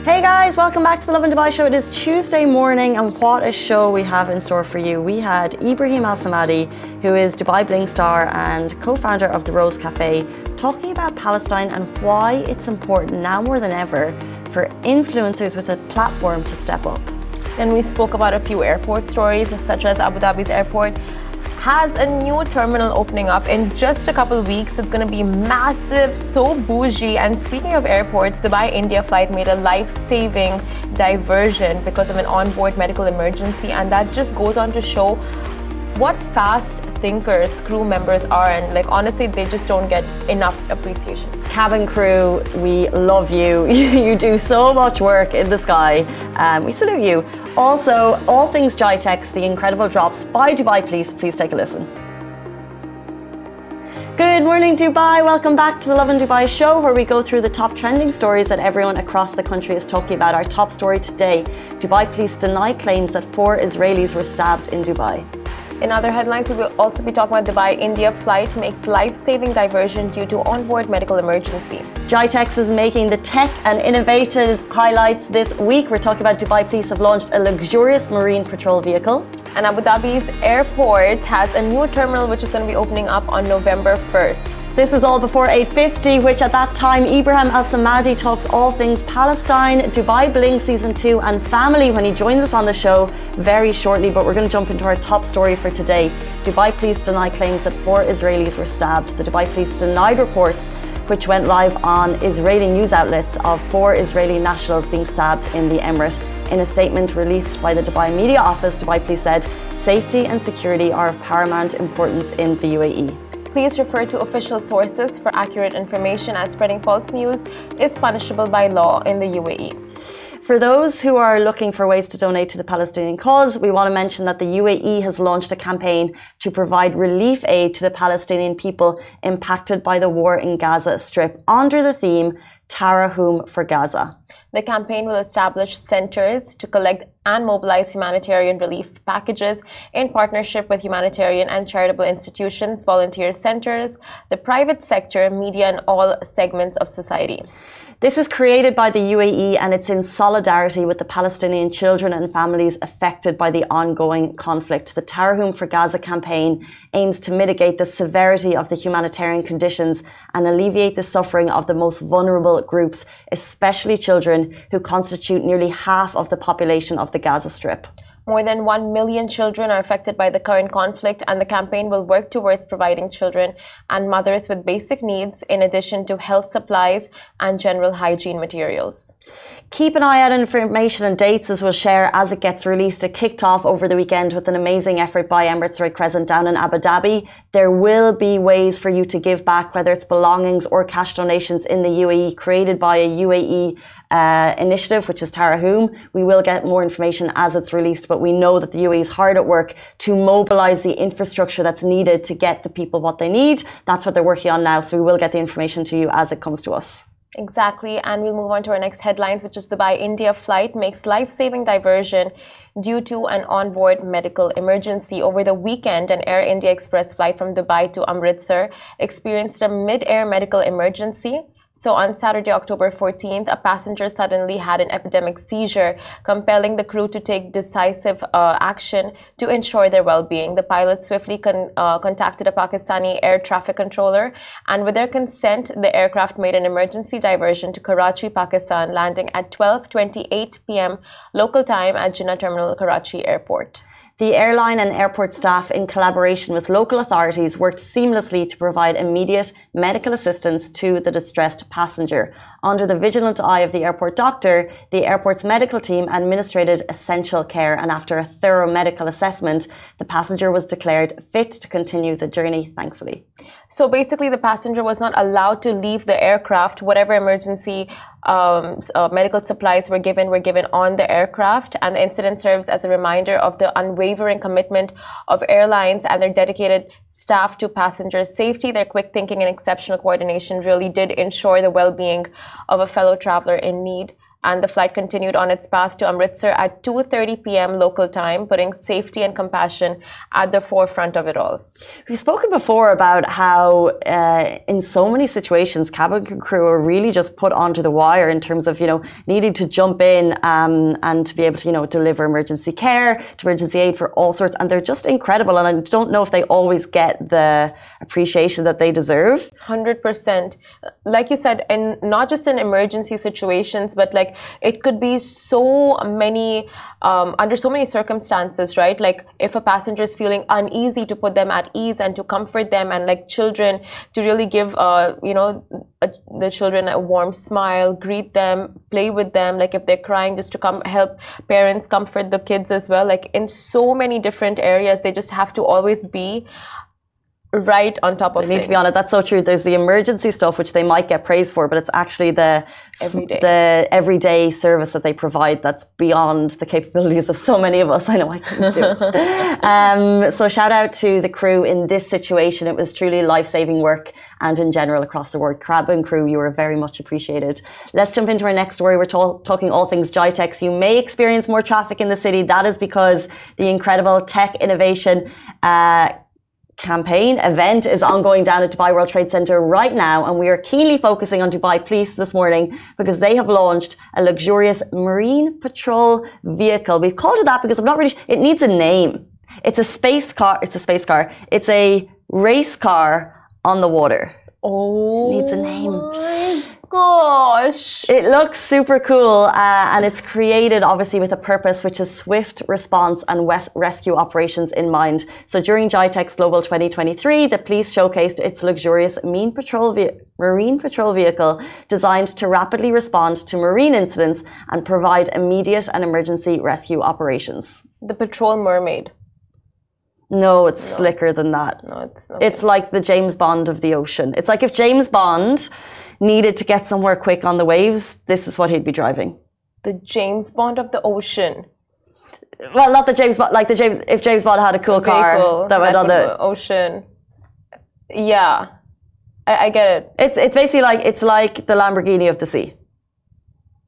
Hey guys, welcome back to the Lovin Dubai show. It is Tuesday morning, and what a show we have in store for you. We had Ebraheem Al Samadi, who is Dubai Bling star and co founder of the Rose Cafe, talking about Palestine and why it's important now more than ever for influencers with a platform to step up. Then we spoke about a few airport stories, such as Abu Dhabi's airport has a new terminal opening up in just a couple weeks. It's going to be massive, so bougie. And speaking of airports, Dubai India flight made a life saving diversion because of an onboard medical emergency. And that just goes on to show what fast thinkers crew members are and like honestly they just don't get enough appreciation cabin crew we love you you do so much work in the sky um, we salute you also all things GITEX the incredible drops by dubai police please take a listen Good morning, Dubai. Welcome back to the Lovin Dubai show, where we go through the top trending stories that everyone across the country is talking about. Our top story today Dubai police deny claims that four Israelis were stabbed in Dubai. In other headlines, we will also be talking about Dubai India flight makes life saving diversion due to onboard medical emergency. GITEX is making the tech and innovative highlights this week. We're talking about Dubai Police have launched a luxurious marine patrol vehicle. And Abu Dhabi's airport has a new terminal which is going to be opening up on November 1st. This is all before 8.50, which at that time, Ebraheem Al-Samadi talks all things Palestine, Dubai Bling Season 2 and family when he joins us on the show very shortly. But we're going to jump into our top story for today. Dubai police deny claims that four Israelis were stabbed. The Dubai police denied reports which went live on Israeli news outlets of four Israeli nationals being stabbed in the emirate. In a statement released by the Dubai Media Office, Dubai Police said safety and security are of paramount importance in the UAE. Please refer to official sources for accurate information as spreading false news is punishable by law in the UAE. For those who are looking for ways to donate to the Palestinian cause, we want to mention that the UAE has launched a campaign to provide relief aid to the Palestinian people impacted by the war in Gaza Strip under the theme Tarahum for Gaza. The campaign will establish centers to collect and mobilize humanitarian relief packages in partnership with humanitarian and charitable institutions, volunteer centers, the private sector, media, and all segments of society. This is created by the UAE and it's in solidarity with the Palestinian children and families affected by the ongoing conflict. The Tarahum for Gaza campaign aims to mitigate the severity of the humanitarian conditions and alleviate the suffering of the most vulnerable groups, especially children who constitute nearly half of the population of the Gaza Strip. More than 1 million children are affected by the current conflict, and the campaign will work towards providing children and mothers with basic needs in addition to health supplies and general hygiene materials. Keep an eye out on information and dates as we'll share as it gets released. It kicked off over the weekend with an amazing effort by Emirates Red Crescent down in Abu Dhabi. There will be ways for you to give back, whether it's belongings or cash donations in the UAE, created by a UAE uh, initiative, which is Tarahum. We will get more information as it's released, but we know that the UAE is hard at work to mobilize the infrastructure that's needed to get the people what they need. That's what they're working on now. So we will get the information to you as it comes to us. Exactly. And we'll move on to our next headlines, which is the Dubai India flight makes life saving diversion due to an onboard medical emergency. Over the weekend, an Air India Express flight from Dubai to Amritsar experienced a mid air medical emergency. So on Saturday, October 14th, a passenger suddenly had an epileptic seizure, compelling the crew to take decisive uh, action to ensure their well-being. The pilot swiftly con uh, contacted a Pakistani air traffic controller, and with their consent, the aircraft made an emergency diversion to Karachi, Pakistan, landing at 12:28 p.m. local time at Jinnah Terminal, Karachi Airport. The airline and airport staff, in collaboration with local authorities, worked seamlessly to provide immediate medical assistance to the distressed passenger. Under the vigilant eye of the airport doctor, the airport's medical team administered essential care, and after a thorough medical assessment, the passenger was declared fit to continue the journey, thankfully. So basically, the passenger was not allowed to leave the aircraft, whatever emergency um, uh, medical supplies were given were given on the aircraft, and the incident serves as a reminder of the unwavering commitment of airlines and their dedicated staff to passengers' safety. Their quick thinking and exceptional coordination really did ensure the well-being of a fellow traveler in need. And the flight continued on its path to Amritsar at 2:30 p.m. local time, putting safety and compassion at the forefront of it all. We've spoken before about how, uh, in so many situations, cabin crew are really just put onto the wire in terms of you know needing to jump in um, and to be able to you know deliver emergency care, to emergency aid for all sorts, and they're just incredible. And I don't know if they always get the appreciation that they deserve. Hundred percent, like you said, and not just in emergency situations, but like it could be so many um, under so many circumstances, right? Like if a passenger is feeling uneasy, to put them at ease and to comfort them, and like children, to really give, uh, you know, a, the children a warm smile, greet them, play with them. Like if they're crying, just to come help parents comfort the kids as well. Like in so many different areas, they just have to always be right on top of they need to be on it. That's so true. There's the emergency stuff which they might get praised for, but it's actually the everyday. the everyday service that they provide that's beyond the capabilities of so many of us. I know I couldn't do it. um, so shout out to the crew in this situation. It was truly life saving work. And in general, across the world, cabin crew, you were very much appreciated. Let's jump into our next story. We're talking all things GITEX. You may experience more traffic in the city. That is because the incredible tech innovation uh, campaign event is ongoing down at Dubai World Trade Center right now, and we are keenly focusing on Dubai Police this morning because they have launched a luxurious marine patrol vehicle. We've called it that because I'm not really. It needs a name. It's a space car. It's a space car. It's a race car on the water. Oh, it needs a name oh gosh. It looks super cool uh, and it's created obviously with a purpose which is swift response and rescue operations in mind. So during GITEX Global 2023, the police showcased its luxurious marine patrol, marine patrol vehicle designed to rapidly respond to marine incidents and provide immediate and emergency rescue operations. The patrol mermaid. No, it's no. slicker than that. No, it's okay. It's like the James Bond of the ocean. It's like if James Bond needed to get somewhere quick on the waves, this is what he'd be driving. The James Bond of the ocean. Well, not the James Bond, like the James. If James Bond had a cool car that went on the ocean, yeah, I, I get it. It's it's basically like it's like the Lamborghini of the sea.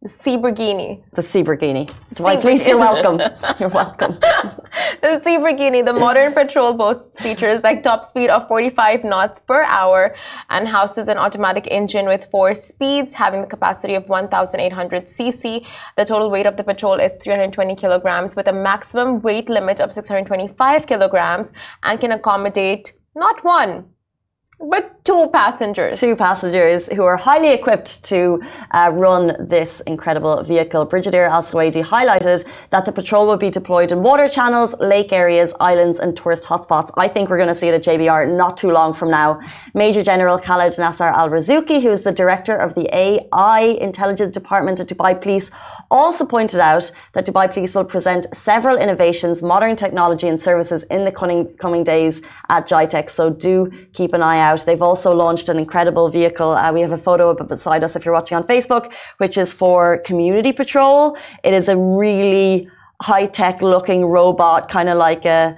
The Seaburgini. The Seaburgini. Dwight, please, you're welcome. You're welcome. the Seaburgini, the modern patrol boasts features like top speed of 45 knots per hour and houses an automatic engine with four speeds, having the capacity of 1,800 cc. The total weight of the patrol is 320 kilograms with a maximum weight limit of 625 kilograms and can accommodate not one, but two passengers. Two passengers who are highly equipped to uh, run this incredible vehicle. Brigadier Al Suwaidi highlighted that the patrol will be deployed in water channels, lake areas, islands, and tourist hotspots. I think we're going to see it at JBR not too long from now. Major General Khaled Nasser Al Razouki, who is the director of the AI Intelligence Department at Dubai Police, also pointed out that Dubai Police will present several innovations, modern technology, and services in the coming, coming days at GITEX. So do keep an eye out. They've also launched an incredible vehicle. Uh, we have a photo it beside us if you're watching on Facebook, which is for community patrol. It is a really high tech looking robot, kind of like a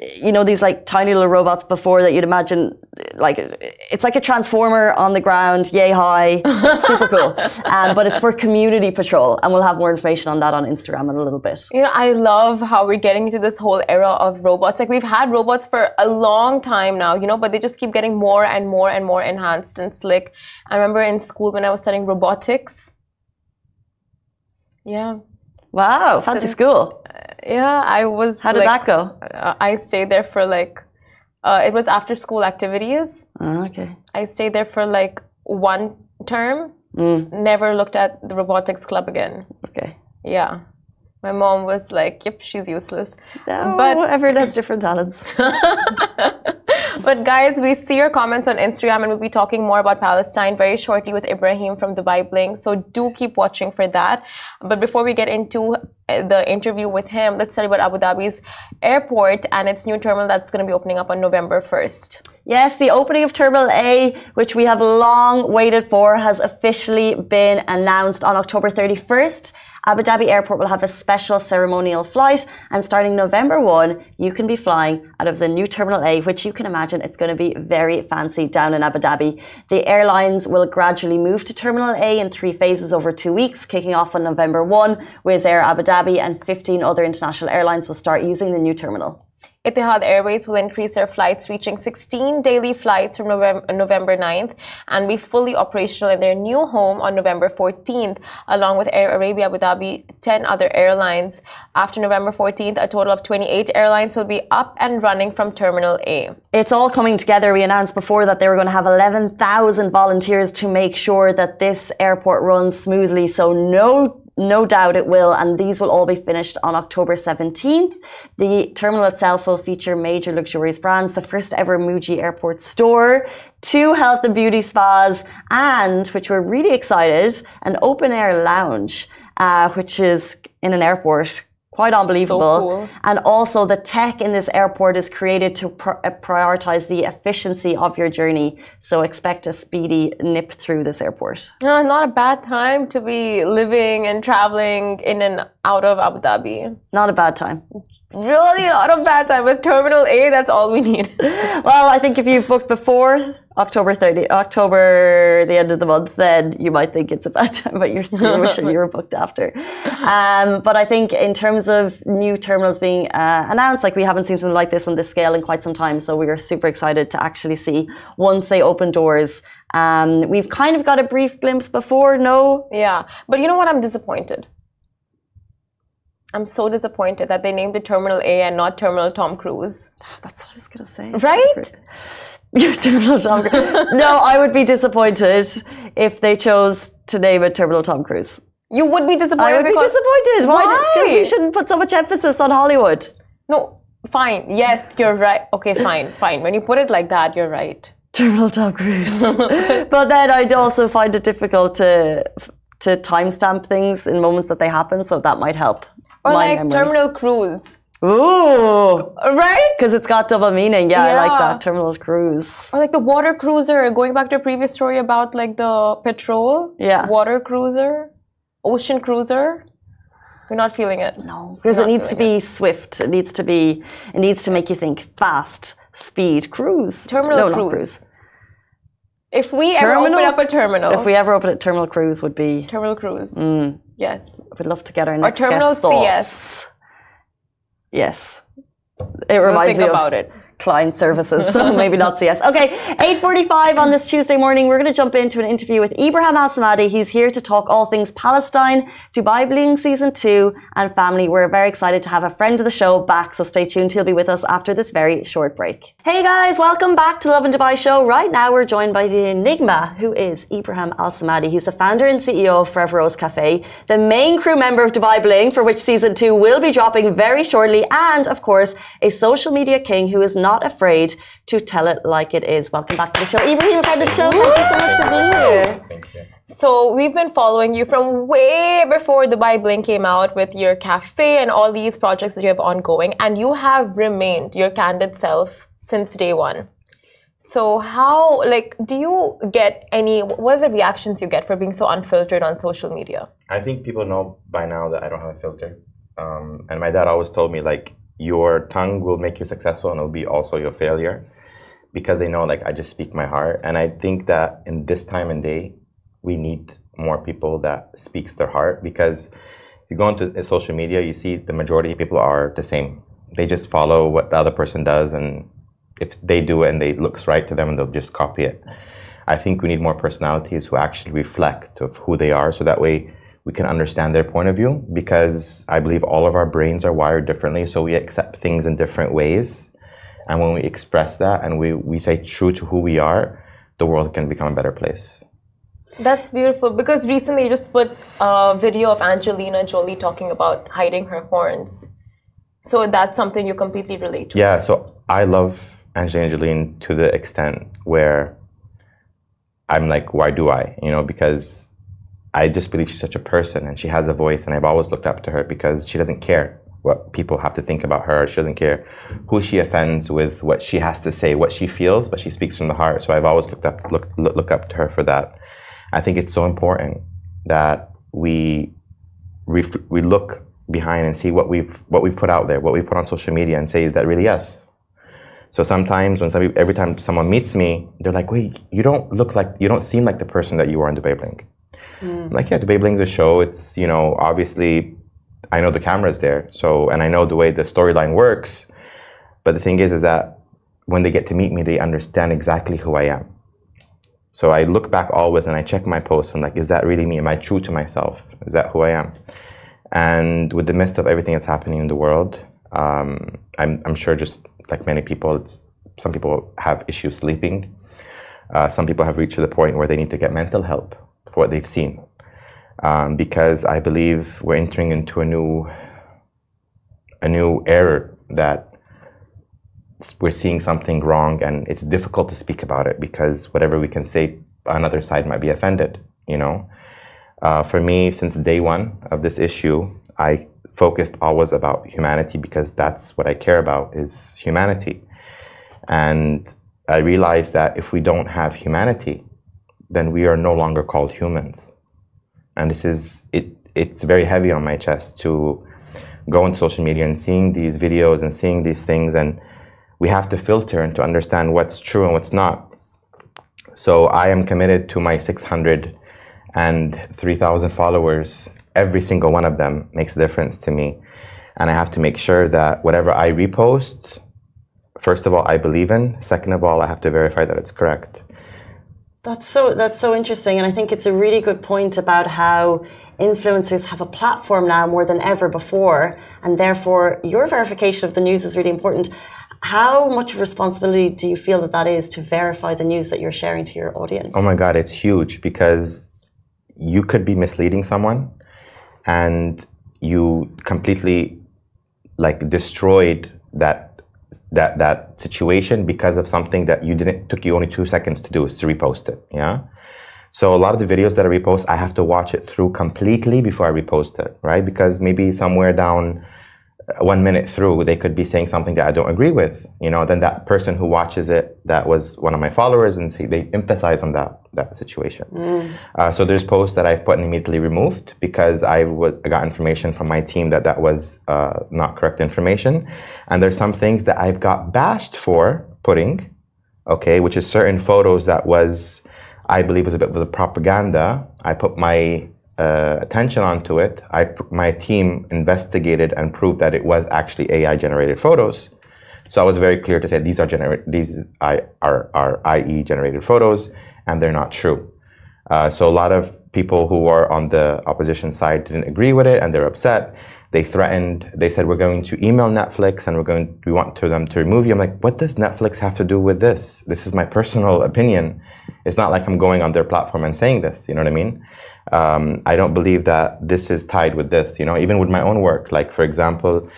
you know these like tiny little robots before that you'd imagine like it's like a transformer on the ground yay high super cool. Um, but it's for community patrol and we'll have more information on that on instagram in a little bit. You know i love how we're getting into this whole era of robots. Like we've had robots for a long time now you know but they just keep getting more and more and more enhanced and slick. I remember in school when i was studying robotics. Yeah. Wow fancy Since, school yeah, I was. How did like, that go? Uh, I stayed there for like. Uh, it was after school activities. Oh, okay. I stayed there for like one term. Mm. Never looked at the robotics club again. Okay. Yeah. My mom was like, "Yep, she's useless." No, but everyone has different talents. but guys, we see your comments on Instagram, and we'll be talking more about Palestine very shortly with Ebraheem from Dubai Bling. So do keep watching for that. But before we get into uh, the interview with him, let's tell you about Abu Dhabi's airport and its new terminal that's going to be opening up on November 1st. Yes, the opening of Terminal A, which we have long waited for, has officially been announced on October 31st Abu Dhabi Airport will have a special ceremonial flight, and starting November 1, you can be flying out of the new Terminal A, which you can imagine it's going to be very fancy down in Abu Dhabi. The airlines will gradually move to Terminal A in three phases over two weeks, kicking off on November 1. Wizz Air Abu Dhabi and 15 other international airlines will start using the new terminal. Etihad Airways will increase their flights, reaching 16 daily flights from November, November 9th and be fully operational in their new home on November 14th, along with Air Arabia Abu Dhabi, 10 other airlines. After November 14th, a total of 28 airlines will be up and running from Terminal A. It's all coming together. We announced before that they were going to have 11,000 volunteers to make sure that this airport runs smoothly. So no no doubt it will, and these will all be finished on October 17th. The terminal itself will feature major luxurious brands, the first ever Muji Airport store, two health and beauty spas, and, which we're really excited, an open air lounge, uh, which is in an airport quite unbelievable. So cool. And also, the tech in this airport is created to pr uh, prioritize the efficiency of your journey. So expect a speedy nip through this airport. Uh, not a bad time to be living and traveling in and out of Abu Dhabi. Not a bad time really? Not a bad time. With terminal a that's all we need. Well i think if you've booked before october 30 october the end of the month then you might think it's a bad time but you're, you're wishing you were booked after. Um, but i think in terms of new terminals being uh, announced like we haven't seen something like this on this scale in quite some time so we are super excited to actually see once they open doors. Um, we've kind of got a brief glimpse before no? Yeah but you know what? I'm disappointed I'm so disappointed that they named it Terminal A and not Terminal Tom Cruise. Ah, that's what I was going to say. Right? Terminal Tom Cruise. no, I would be disappointed if they chose to name it Terminal Tom Cruise. You would be disappointed. I would be disappointed. Why? Why? Disney shouldn't put so much emphasis on Hollywood. No, fine. Yes, you're right. Okay, fine, fine. When you put it like that, you're right. Terminal Tom Cruise. but then I'd also find it difficult to to timestamp things in moments that they happen, so that might help. Or like memory. Terminal Cruise. Ooh. Right? Because it's got double meaning. Yeah, yeah, I like that. Terminal cruise. Or like the water cruiser, going back to a previous story about like the petrol. Yeah. Water cruiser. Ocean cruiser. You're not feeling it. No. Because it needs to be it. swift. It needs to be it needs to make you think fast, speed, cruise. Terminal no, cruise. cruise. If we terminal, ever open up a terminal. If we ever open a terminal cruise would be Terminal cruise. Mm. Yes. We'd love to get our next Or Terminal CS. Yes. It reminds we'll me about of it client services, so maybe not CS. Okay, 8.45 on this Tuesday morning, we're going to jump into an interview with Ebraheem Al Samadi. He's here to talk all things Palestine, Dubai Bling Season 2 and family. We're very excited to have a friend of the show back, so stay tuned. He'll be with us after this very short break. Hey guys, welcome back to Lovin Dubai Show. Right now we're joined by the Enigma, who is Ebraheem Al Samadi. He's the founder and CEO of Forever Rose Cafe, the main crew member of Dubai Bling, for which Season 2 will be dropping very shortly, and of course, a social media king who is not afraid to tell it like it is. Welcome back to the show. Ebraheem, friend of the show, thank you so much for being here. Thank you. So we've been following you from way before Dubai Bling came out with your cafe and all these projects that you have ongoing, and you have remained your candid self since day one. So how like do you get any what are the reactions you get for being so unfiltered on social media? I think people know by now that I don't have a filter. Um, and my dad always told me like your tongue will make you successful and it'll be also your failure because they know like I just speak my heart. And I think that in this time and day, we need more people that speaks their heart because if you go into social media, you see the majority of people are the same. They just follow what the other person does and if they do it and it looks right to them they'll just copy it. I think we need more personalities who actually reflect of who they are so that way we can understand their point of view because I believe all of our brains are wired differently. So we accept things in different ways. And when we express that and we, we say true to who we are, the world can become a better place. That's beautiful because recently you just put a video of Angelina Jolie talking about hiding her horns. So that's something you completely relate to. Yeah, so I love Angelina Jolie to the extent where I'm like, why do I? You know, because I just believe she's such a person and she has a voice, and I've always looked up to her because she doesn't care what people have to think about her. She doesn't care who she offends with what she has to say, what she feels, but she speaks from the heart. So I've always looked up look look up to her for that. I think it's so important that we we, we look behind and see what we've what we've put out there, what we put on social media, and say, is that really us? So sometimes when somebody, every time someone meets me, they're like, wait, you don't look like, you don't seem like the person that you are in the Bling. Mm. like, yeah, Dubai Bling's a show. It's, you know, obviously I know the camera's there. So, and I know the way the storyline works. But the thing is, is that when they get to meet me, they understand exactly who I am. So I look back always and I check my posts. I'm like, is that really me? Am I true to myself? Is that who I am? And with the midst of everything that's happening in the world, um, I'm, I'm sure just like many people, it's, some people have issues sleeping. Uh, some people have reached to the point where they need to get mental help what they've seen. Um, because I believe we're entering into a new, a new era that we're seeing something wrong and it's difficult to speak about it because whatever we can say, another side might be offended, you know? Uh, for me, since day one of this issue, I focused always about humanity because that's what I care about is humanity. And I realized that if we don't have humanity, then we are no longer called humans. And this is it it's very heavy on my chest to go on social media and seeing these videos and seeing these things and we have to filter and to understand what's true and what's not. So I am committed to my 600 and 3,000 followers every single one of them makes a difference to me. And I have to make sure that whatever I repost, first of all, I believe in. Second of all, I have to verify that it's correct. That's so that's so interesting, and I think it's a really good point about how influencers have a platform now more than ever before, and therefore your verification of the news is really important. How much of responsibility do you feel that that is to verify the news that you're sharing to your audience? Oh my God, it's huge because you could be misleading someone and you completely like destroyed that that that situation because of something that you didn't took you only two seconds to do is to repost it yeah? So a lot of the videos that i repost i have to watch it through completely before i repost it right? Because maybe somewhere down one minute through, they could be saying something that I don't agree with. You know, then that person who watches it, that was one of my followers, and see, they emphasize on that that situation. Mm. Uh, so there's posts that I've put and immediately removed because I was I got information from my team that that was uh, not correct information, and there's some things that I've got bashed for putting, okay, which is certain photos that was I believe was a bit of a propaganda. I put my uh, attention onto it, I, my team investigated and proved that it was actually AI generated photos. So I was very clear to say these are gener- these are, are, are AI generated photos and they're not true. Uh, so a lot of people who are on the opposition side didn't agree with it and they're upset. They threatened. They said we're going to email Netflix and we're going. We want to them to remove you. I'm like, what does Netflix have to do with this? This is my personal opinion. It's not like I'm going on their platform and saying this. You know what I mean? Um, I don't believe that this is tied with this. You know, even with my own work, like for example,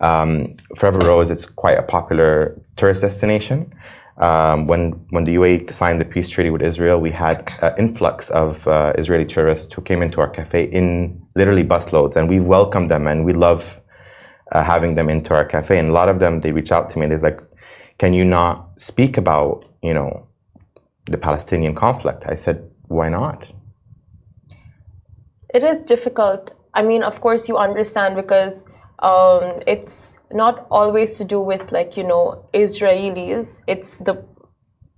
um, Forever Rose is quite a popular tourist destination. Um, when when the UAE signed the peace treaty with Israel, we had an influx of uh, Israeli tourists who came into our cafe in literally busloads, and we welcomed them and we love uh, having them into our cafe. And a lot of them they reach out to me and they're like, "Can you not speak about you know the Palestinian conflict?" I said, "Why not?" It is difficult. I mean, of course, you understand because um, it's not always to do with like you know Israelis. It's the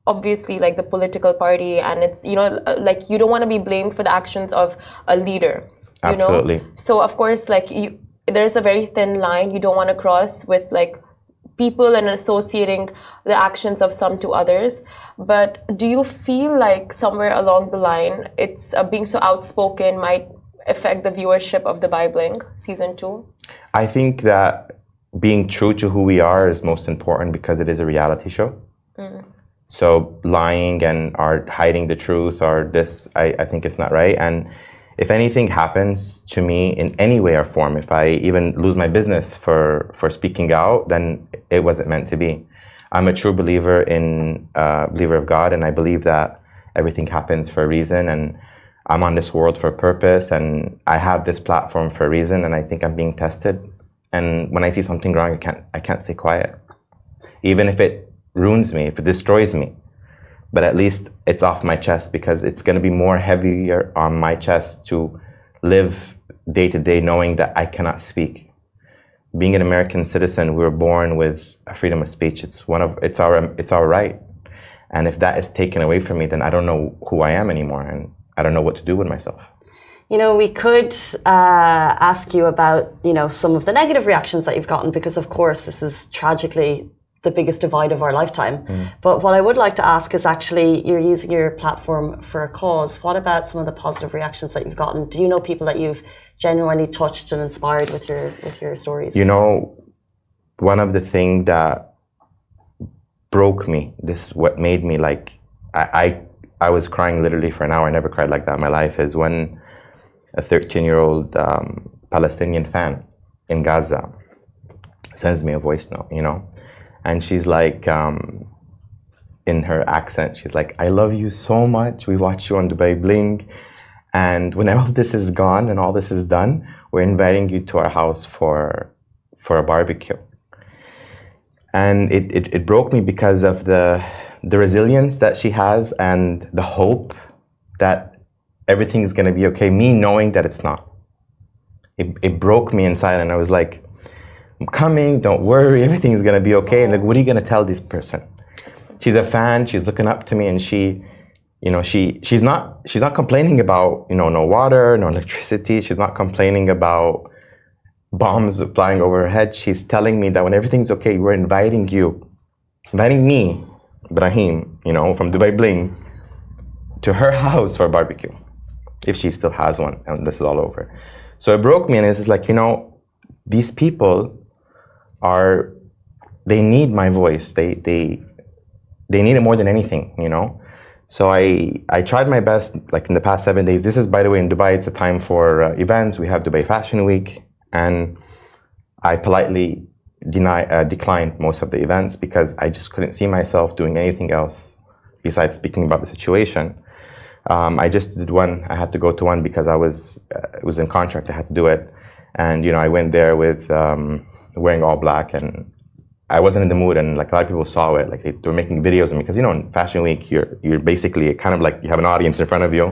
obviously like the political party, and it's you know like you don't want to be blamed for the actions of a leader. You Absolutely. Know? So of course, like you, there's a very thin line you don't want to cross with like people and associating the actions of some to others. But do you feel like somewhere along the line, it's uh, being so outspoken might affect the viewership of Dubai Bling season two? I think that being true to who we are is most important because it is a reality show. Mm. So lying and are hiding the truth or this, I, I think it's not right. And if anything happens to me in any way or form, if I even lose my business for, for speaking out, then it wasn't meant to be. I'm a true believer in uh, believer of God, and I believe that everything happens for a reason. And I'm on this world for a purpose and I have this platform for a reason and I think I'm being tested. And when I see something wrong, I can't I can't stay quiet. Even if it ruins me, if it destroys me. But at least it's off my chest because it's gonna be more heavier on my chest to live day to day knowing that I cannot speak. Being an American citizen, we were born with a freedom of speech. It's one of it's our it's our right. And if that is taken away from me, then I don't know who I am anymore, and I don't know what to do with myself. You know, we could uh, ask you about, you know, some of the negative reactions that you've gotten because, of course, this is tragically the biggest divide of our lifetime. Mm. But what I would like to ask is actually, you're using your platform for a cause. What about some of the positive reactions that you've gotten? Do you know people that you've genuinely touched and inspired with your with your stories? You know, one of the things that broke me, this what made me like, I, I I was crying literally for an hour. I never cried like that in my life. Is when a 13 year old um, Palestinian fan in Gaza sends me a voice note, you know, and she's like, um, in her accent, she's like, I love you so much. We watch you on Dubai Bling. And when all this is gone and all this is done, we're inviting you to our house for, for a barbecue. And it, it, it broke me because of the, the resilience that she has and the hope that everything is going to be okay, me knowing that it's not. It, it broke me inside, and I was like, I'm coming, don't worry, everything's going to be okay. And like, what are you going to tell this person? She's a fan, she's looking up to me, and she, you know, she she's not she's not complaining about you know no water, no electricity. She's not complaining about bombs flying over her head. She's telling me that when everything's okay, we're inviting you, inviting me, Brahim, you know, from Dubai Bling, to her house for a barbecue if she still has one and this is all over. So it broke me and it's like, you know, these people are they need my voice. They they they need it more than anything, you know. So I I tried my best like in the past seven days. This is by the way in Dubai. It's a time for uh, events. We have Dubai Fashion Week, and I politely deny uh, declined most of the events because I just couldn't see myself doing anything else besides speaking about the situation. Um, I just did one. I had to go to one because I was uh, it was in contract. I had to do it, and you know I went there with um, wearing all black, and I wasn't in the mood. And like a lot of people saw it, like they, they were making videos of me because you know in Fashion Week you're you're basically kind of like you have an audience in front of you,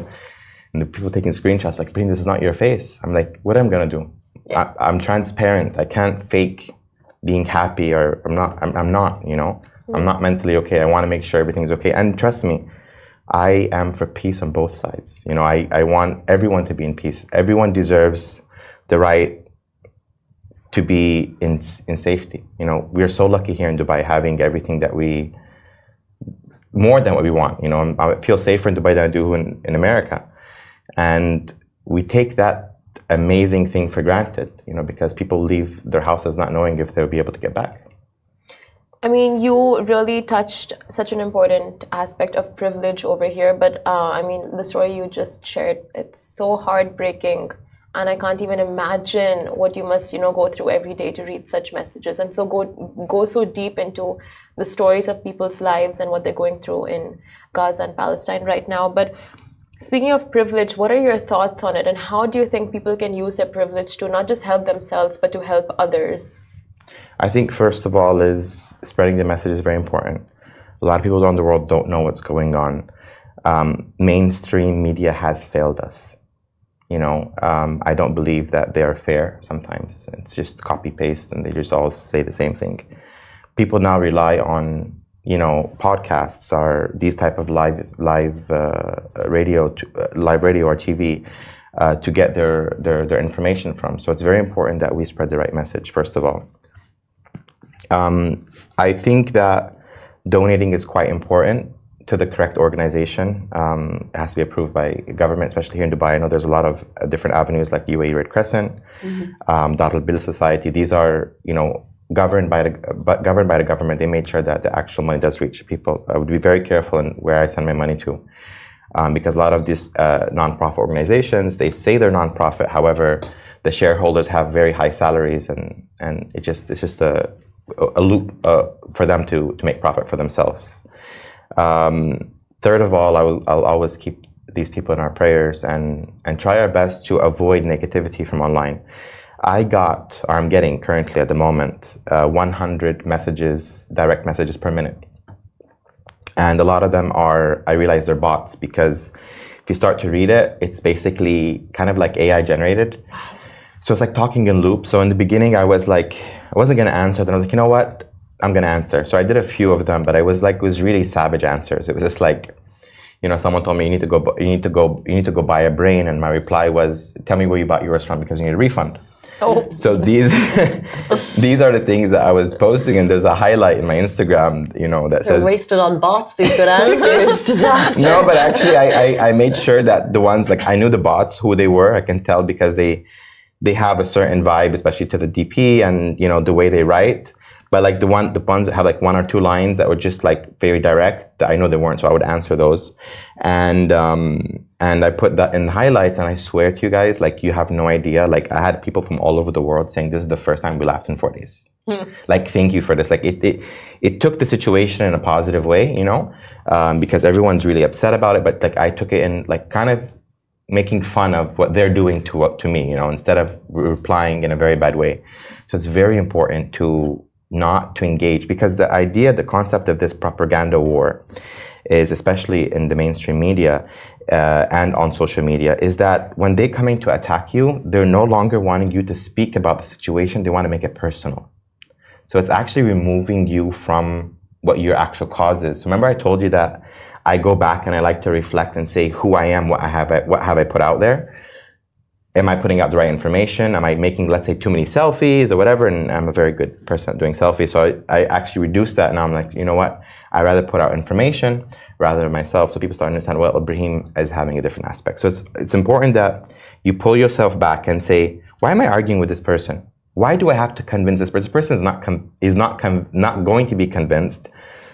and the people taking screenshots like, "This is not your face." I'm like, "What am I gonna do? I, am transparent. I can't fake being happy, or I'm not. I'm, I'm not. You know. I'm not mm. mentally okay. I want to make sure everything's okay. And trust me." I am for peace on both sides. You know, I, I want everyone to be in peace. Everyone deserves the right to be in, in safety. You know, we are so lucky here in Dubai having everything that we, more than what we want. You know, I feel safer in Dubai than I do in, in America. And we take that amazing thing for granted, you know, because people leave their houses not knowing if they'll be able to get back. I mean, you really touched such an important aspect of privilege over here, but uh, I mean, the story you just shared, it's so heartbreaking. And I can't even imagine what you must, you know, go through every day to read such messages and so go go so deep into the stories of people's lives and what they're going through in Gaza and Palestine right now. But Speaking of privilege, what are your thoughts on it, and how do you think people can use their privilege to not just help themselves but to help others? I think first of all is spreading the message is very important. A lot of people around the world don't know what's going on. Um, mainstream media has failed us. You know, um, I don't believe that they are fair. Sometimes it's just copy paste, and they just all say the same thing. People now rely on you know podcasts or these type of live live uh, radio to, uh, live radio or TV uh, to get their, their their information from. So it's very important that we spread the right message first of all. Um, I think that donating is quite important to the correct organization. Um, it has to be approved by government, especially here in Dubai. I know there's a lot of uh, different avenues like UAE Red Crescent, mm-hmm. um, Bil Society. These are, you know, governed by the governed by the government. They made sure that the actual money does reach people. I would be very careful in where I send my money to. Um, because a lot of these uh, nonprofit organizations, they say they're nonprofit. However, the shareholders have very high salaries, and, and it just it's just a a loop uh, for them to, to make profit for themselves. Um, third of all, I will, I'll always keep these people in our prayers and, and try our best to avoid negativity from online. I got, or I'm getting currently at the moment, uh, 100 messages, direct messages per minute. And a lot of them are, I realize they're bots because if you start to read it, it's basically kind of like AI generated. so it's like talking in loop. So in the beginning, I was like, I wasn't gonna answer. Then I was like, you know what? I'm gonna answer. So I did a few of them, but I was like, it was really savage answers. It was just like, you know, someone told me you need to go, you need to go, you need to go buy a brain, and my reply was, tell me where you bought yours from because you need a refund. Oh. So these these are the things that I was posting, and there's a highlight in my Instagram, you know, that They're says wasted on bots, these good answers. Disaster. no, but actually, I, I, I made sure that the ones like I knew the bots who they were. I can tell because they they have a certain vibe, especially to the DP and you know the way they write. But like the one the ones that have like one or two lines that were just like very direct, that I know they weren't, so I would answer those. And um, and I put that in the highlights, and I swear to you guys, like you have no idea. Like I had people from all over the world saying this is the first time we laughed in four days. Like thank you for this. Like it, it it took the situation in a positive way, you know, um, because everyone's really upset about it. But like I took it in like kind of making fun of what they're doing to to me, you know, instead of replying in a very bad way. So it's very important to not to engage because the idea, the concept of this propaganda war is especially in the mainstream media uh, and on social media is that when they're coming to attack you, they're no longer wanting you to speak about the situation. They want to make it personal. So it's actually removing you from what your actual cause is. Remember I told you that I go back and I like to reflect and say who I am, what I have, what have I put out there. Am I putting out the right information? Am I making, let's say, too many selfies or whatever? And I'm a very good person at doing selfies. So I, I actually reduced that. And I'm like, you know what? I rather put out information rather than myself. So people start to understand, well, Ebraheem is having a different aspect. So it's, it's important that you pull yourself back and say, why am I arguing with this person? Why do I have to convince this person? This person is not, com- is not, com- not going to be convinced.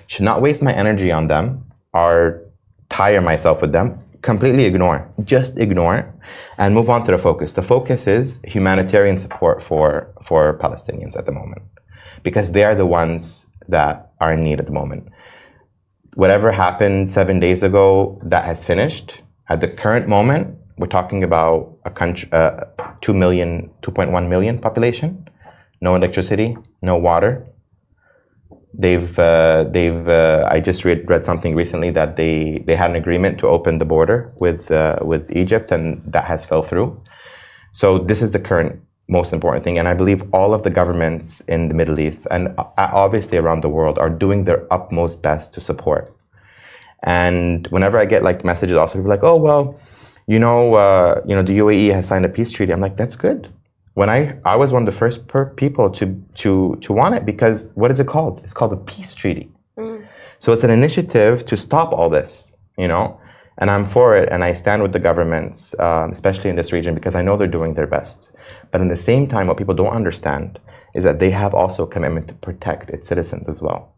Should not waste my energy on them or tire myself with them. Completely ignore. Just ignore and move on to the focus. The focus is humanitarian support for, for Palestinians at the moment because they are the ones that are in need at the moment. Whatever happened seven days ago, that has finished. At the current moment, we're talking about a country, uh, 2 million, 2.1 million population, no electricity, no water, they've uh, they've uh, I just read read something recently that they they had an agreement to open the border with uh, with Egypt and that has fell through. So this is the current most important thing, and I believe all of the governments in the Middle East and uh, obviously around the world are doing their utmost best to support. And whenever I get like messages, also people like, oh well, you know, uh, you know, the UAE has signed a peace treaty. I'm like, that's good when I I was one of the first per people to to to want it because what is it called? It's called a peace treaty. So it's an initiative to stop all this, you know. And I'm for it, and I stand with the governments, um, especially in this region, because I know they're doing their best. But in the same time, what people don't understand is that they have also a commitment to protect its citizens as well,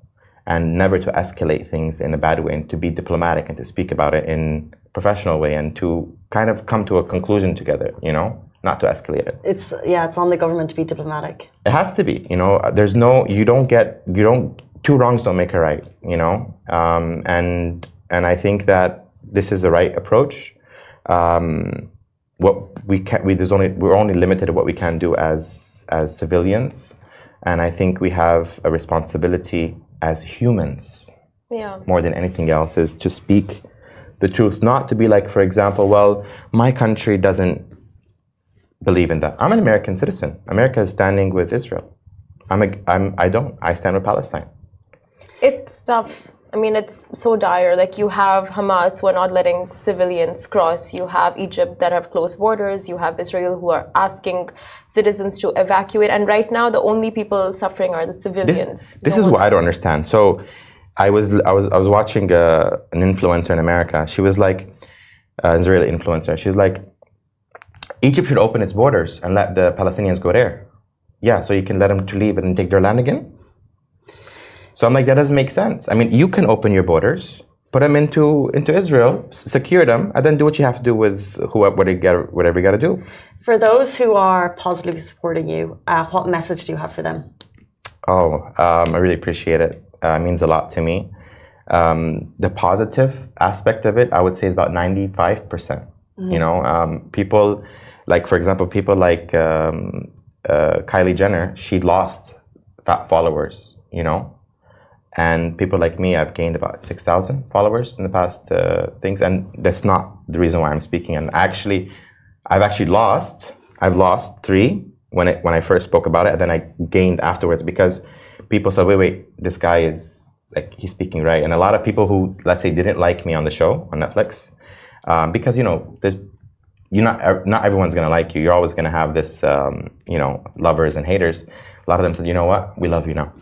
and never to escalate things in a bad way, and to be diplomatic and to speak about it in a professional way, and to kind of come to a conclusion together, you know not to escalate it. It's yeah, it's on the government to be diplomatic. It has to be. You know, there's no. You don't get. You don't. Two wrongs don't make a right. You know, um, and and I think that this is the right approach. Um, what we can. We there's only. We're only limited to what we can do as as civilians, and I think we have a responsibility as humans Yeah. more than anything else is to speak the truth, not to be like, for example, well, my country doesn't believe in that. I'm an American citizen. America is standing with Israel. I'm a, I'm, I don't. I stand with Palestine. It's tough. I mean, it's so dire. Like, you have Hamas who are not letting civilians cross. You have Egypt that have closed borders. You have Israel who are asking citizens to evacuate. And right now, the only people suffering are the civilians. this No is what I don't understand. So, I was, I was, I was watching uh, an influencer in America. She was like, uh, Israeli influencer. She's like, Egypt should open its borders and let the Palestinians go there. Yeah, so you can let them to leave and take their land again. So I'm like, that doesn't make sense. I mean, you can open your borders, put them into into Israel, secure them, and then do what you have to do with whoever, whatever you got, whatever you got to do. For those who are positively supporting you, uh, what message do you have for them? Oh, um, I really appreciate it. Uh, it means a lot to me. Um, the positive aspect of it, I would say, is about 95%. percent You know, um, people, like, for example, people like um, uh, Kylie Jenner, she lost followers, you know. And people like me, I've gained about 6,000 followers in the past uh, things. And that's not the reason why I'm speaking. And actually, I've actually lost, I've lost three when it, when I first spoke about it, and then I gained afterwards because people said, "Wait, wait, this guy is like he's speaking right." And a lot of people who let's say didn't like me on the show on Netflix, um, because you know there's you not not everyone's gonna like you. You're always gonna have this um, you know lovers and haters. A lot of them said, "You know what? We love you now."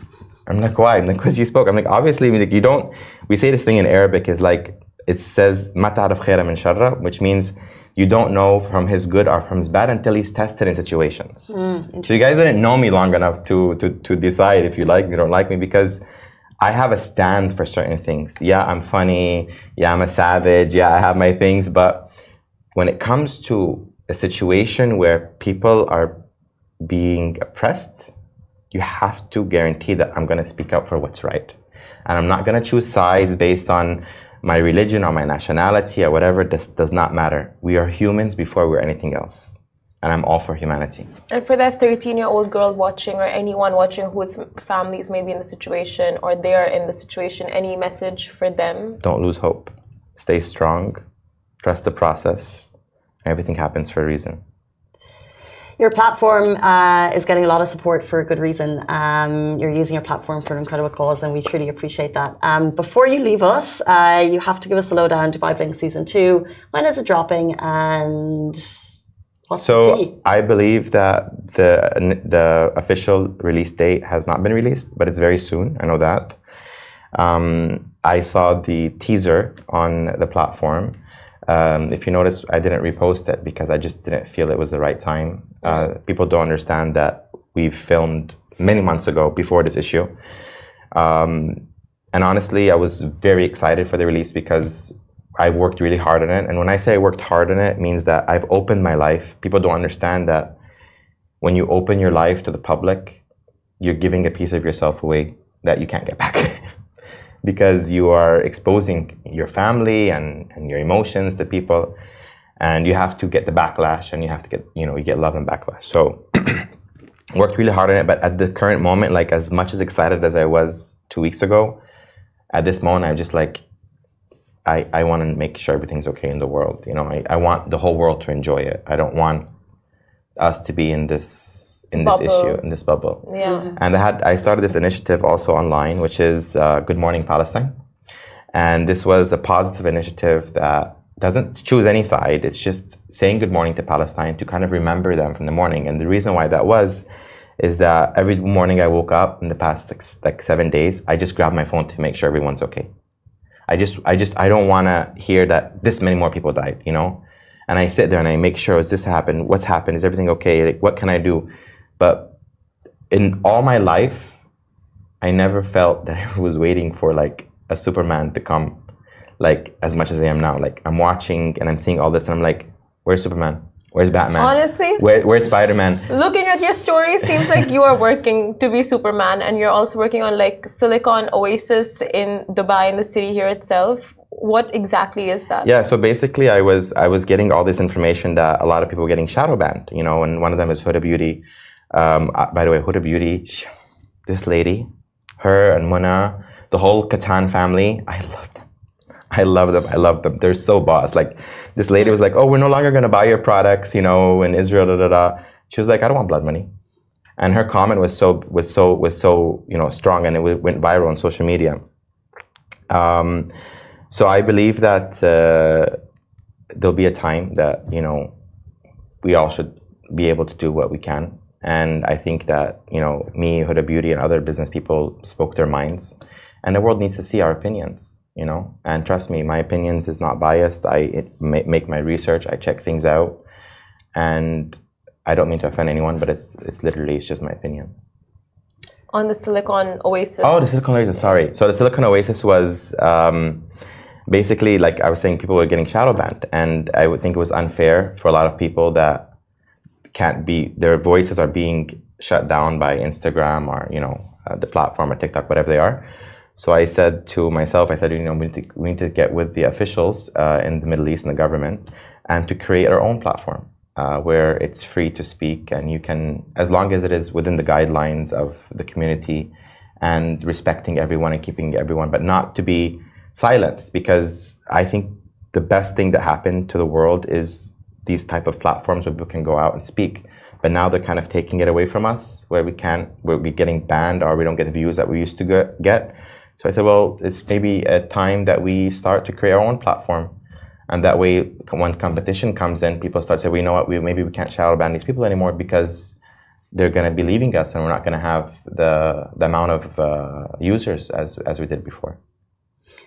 I'm like, why? I'm like, because you spoke. I'm like, obviously, like, you don't. We say this thing in Arabic is like it says "mataraf khayra min sharra," which means you don't know from his good or from his bad until he's tested in situations. Mm, so you guys didn't know me long enough to, to to decide if you like me or don't like me because I have a stand for certain things. Yeah, I'm funny. Yeah, I'm a savage. Yeah, I have my things. But when it comes to a situation where people are being oppressed, you have to guarantee that I'm going to speak up for what's right. And I'm not going to choose sides based on my religion or my nationality or whatever. This does not matter. We are humans before we're anything else. And I'm all for humanity. And for that 13 year old girl watching, or anyone watching whose families may be in the situation or they are in the situation, any message for them? Don't lose hope. Stay strong. Trust the process. Everything happens for a reason. Your platform uh, is getting a lot of support for a good reason. Um, you're using your platform for an incredible cause, and we truly appreciate that. Um, before you leave us, uh, you have to give us a lowdown to Dubai Bling Season 2. When is it dropping, and what's so? I believe that the, the official release date has not been released, but it's very soon. I know that. Um, I saw the teaser on the platform. Um, if you notice, I didn't repost it because I just didn't feel it was the right time. Uh, people don't understand that we filmed many months ago before this issue. Um, and honestly, I was very excited for the release because I worked really hard on it. And when I say I worked hard on it, it means that I've opened my life. People don't understand that when you open your life to the public, you're giving a piece of yourself away that you can't get back. because you are exposing your family and, and your emotions to people and you have to get the backlash and you have to get you know you get love and backlash. So worked really hard on it but at the current moment like as much as excited as i was two weeks ago at this moment i'm just like i i want to make sure everything's okay in the world you know? I, I want the whole world to enjoy it. I don't want us to be in this in bubble. this issue in this bubble. Yeah. Mm-hmm. And I had I started this initiative also online, which is uh, Good Morning Palestine, and this was a positive initiative that doesn't choose any side. It's just saying good morning to Palestine to kind of remember them from the morning. And the reason why that was is that every morning I woke up in the past like, like seven days, I just grabbed my phone to make sure everyone's okay. I just I just I don't want to hear that this many more people died, you know. And I sit there and I make sure, is this happened? What's happened? Is everything okay? Like, what can I do? But in all my life, I never felt that I was waiting for like a Superman to come, like as much as I am now. Like I'm watching and I'm seeing all this, and I'm like, where's Superman? Where's Batman? Honestly, Where, where's Spider Man? Looking at your story, seems like you are working to be Superman, and you're also working on like Silicon Oasis in Dubai, in the city here itself. What exactly is that? Yeah, so basically, I was I was getting all this information that a lot of people were getting shadow banned, you know, and one of them is Huda Beauty. Um, uh, by the way, Huda Beauty, this lady, her and Mona, the whole Kattan family, I love them. I love them. I love them. They're so boss. Like this lady was like, "Oh, we're no longer going to buy your products," you know, in Israel. Da, da, da. She was like, "I don't want blood money," and her comment was so was so was so you know strong, and it went viral on social media. Um, so I believe that uh, there'll be a time that you know we all should be able to do what we can and I think that, you know, me, Huda Beauty, and other business people spoke their minds. And the world needs to see our opinions, you know. And trust me, my opinions is not biased. I make my research, I check things out. And I don't mean to offend anyone, but it's, it's literally, it's just my opinion. On the Silicon Oasis. Oh, the Silicon Oasis, sorry. So the Silicon Oasis was um, basically, like I was saying, people were getting shadow banned. And I would think it was unfair for a lot of people that can't be their voices are being shut down by Instagram or you know uh, the platform or TikTok, whatever they are. So I said to myself, I said, you know, we need to, we need to get with the officials uh, in the Middle East and the government, and to create our own platform uh, where it's free to speak, and you can, as long as it is within the guidelines of the community, and respecting everyone and keeping everyone, but not to be silenced, because I think the best thing that happened to the world is these type of platforms where people can go out and speak. But now they're kind of taking it away from us, where we can't, where we're getting banned or we don't get the views that we used to get. So I said, well, it's maybe a time that we start to create our own platform. And that way, when competition comes in, people start to say, well, you know what, we, maybe we can't shadow ban these people anymore because they're going to be leaving us and we're not going to have the, the amount of uh, users as, as we did before.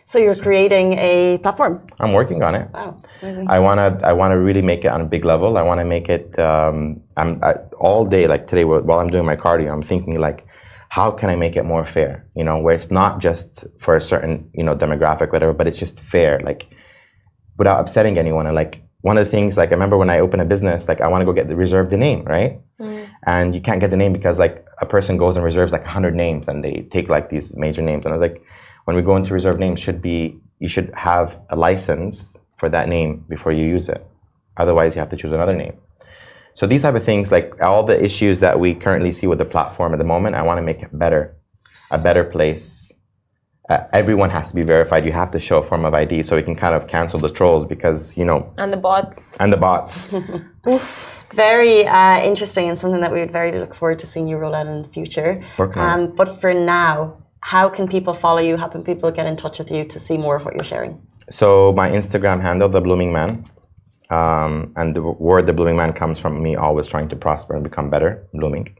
So you're creating a platform. I'm working on it. Wow, amazing. I wanna I wanna really make it on a big level. I wanna make it. Um, I'm I, all day like today while I'm doing my cardio. I'm thinking like, how can I make it more fair? You know, where it's not just for a certain you know demographic, whatever, but it's just fair, like without upsetting anyone. And like one of the things, like I remember when I opened a business, like I want to go get the reserve the name, right? Mm. And you can't get the name because like a person goes and reserves like hundred names, and they take like these major names. And I was like when we go into reserve names should be you should have a license for that name before you use it. Otherwise, you have to choose another name. So these type of things, like all the issues that we currently see with the platform at the moment, I want to make it better, a better place. Uh, everyone has to be verified. You have to show a form of ID so we can kind of cancel the trolls because you know. And the bots. And the bots. Oof. Very uh, interesting and something that we would very look forward to seeing you roll out in the future. Um, but for now, how can people follow you? How can people get in touch with you to see more of what you're sharing? So my Instagram handle, the Blooming Man, um, and the word the Blooming Man comes from me always trying to prosper and become better, blooming.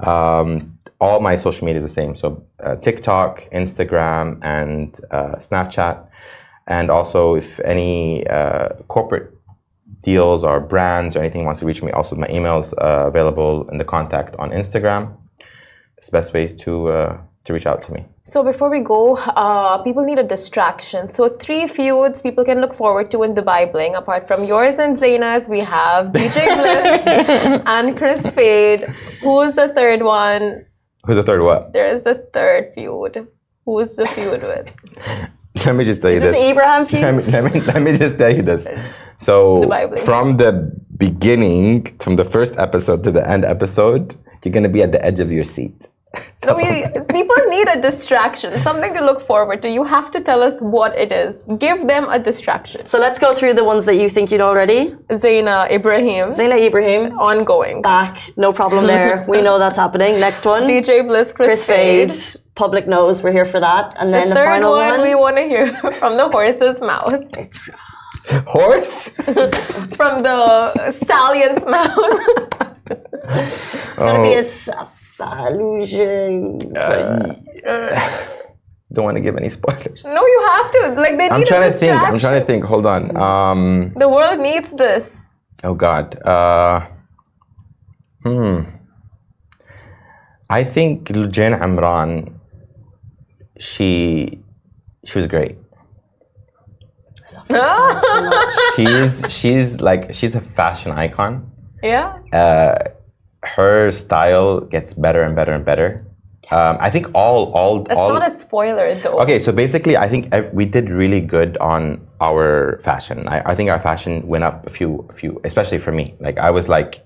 Um, all my social media is the same. So uh, TikTok, Instagram, and uh, Snapchat. And also, if any uh, corporate deals or brands or anything wants to reach me, also my email is uh, available in the contact on Instagram. It's the best ways to uh, to reach out to me. So before we go, uh, people need a distraction. So three feuds people can look forward to in Dubai Bling. Apart from yours and Zeina's, we have DJ Bliss and Kris Fade. Who's the third one? Who's the third what? There is the third feud. Who's the feud with? let me just tell you is this. this Abraham feud? Let me, let, me, let me just tell you this. So from the beginning, from the first episode to the end episode, you're going to be at the edge of your seat we, people need a distraction, something to look forward to. You have to tell us what it is. Give them a distraction. So let's go through the ones that you think you know already. Zeina Ebraheem. Zeina Ebraheem. Ongoing. Back. No problem there. we know that's happening. Next one. DJ Bliss, Chris, Kris Fade. Fade. Public knows we're here for that. And then the, the third final one, one, we want to hear from the horse's mouth. It's uh, horse? from the stallion's mouth. it's gonna be a oh. Uh, don't want to give any spoilers. No, you have to. Like they need I'm trying to think. I'm trying to think. Hold on. Um, the world needs this. Oh God. Uh, hmm. I think Lujain Amran. She, she was great. she's she's like she's a fashion icon. Yeah. Uh, her style gets better and better and better. Um, I think all all That's all, not a spoiler though. Okay, so basically, I think we did really good on our fashion. I, I think our fashion went up a few, a few, especially for me. Like I was like,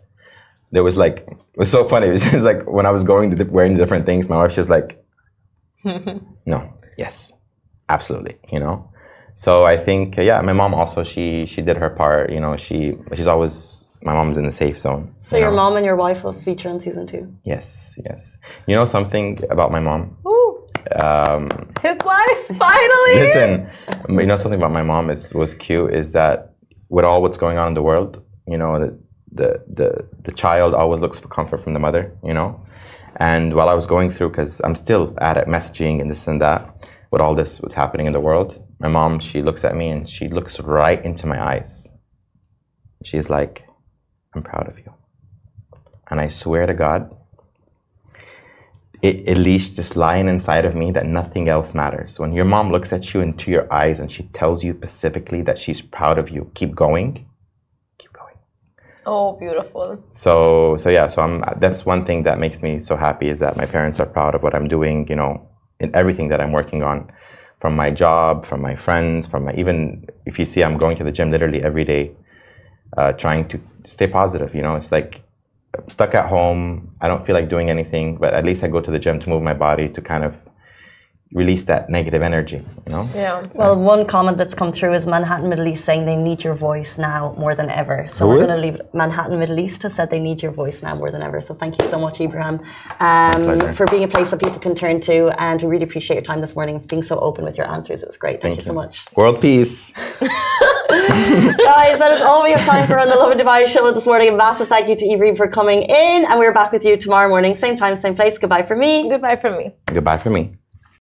there was like, it was so funny. It was just like when I was going to wearing different things, my wife was like, no, yes, absolutely, you know. So I think, yeah, my mom also she she did her part. You know, she she's always my mom's in the safe zone. So you your know? mom and your wife will feature in season two. Yes, yes. You know something about my mom? Ooh. Um, His wife, finally. Listen, you know something about my mom is was cute is that with all what's going on in the world, you know the the the, the child always looks for comfort from the mother. You know, and while I was going through, because I'm still at it, messaging and this and that, with all this what's happening in the world, my mom she looks at me and she looks right into my eyes. She's like, I'm proud of you. And I swear to God, it, at least this line inside of me that nothing else matters. When your mom looks at you into your eyes and she tells you specifically that she's proud of you, keep going, keep going. Oh, beautiful. So, so yeah, so I'm. That's one thing that makes me so happy is that my parents are proud of what I'm doing. You know, in everything that I'm working on, from my job, from my friends, from my even if you see, I'm going to the gym literally every day uh, trying to stay positive. You know, it's like I'm stuck at home. I don't feel like doing anything, but at least I go to the gym to move my body to kind of release that negative energy. You know. Yeah. Well, one comment that's come through is Manhattan Middle East saying they need your voice now more than ever. So Who we're going to leave. Manhattan Middle East has said they need your voice now more than ever. So thank you so much, Ebraheem, um, for being a place that people can turn to. And we really appreciate your time this morning, being so open with your answers. It was great. Thank, you so much. World peace. Guys, that is all we have time for on the Lovin Dubai show this morning. A massive thank you to Ebraheem for coming in. And we're back with you tomorrow morning, same time, same place. Goodbye for me. Goodbye for me. Goodbye for me.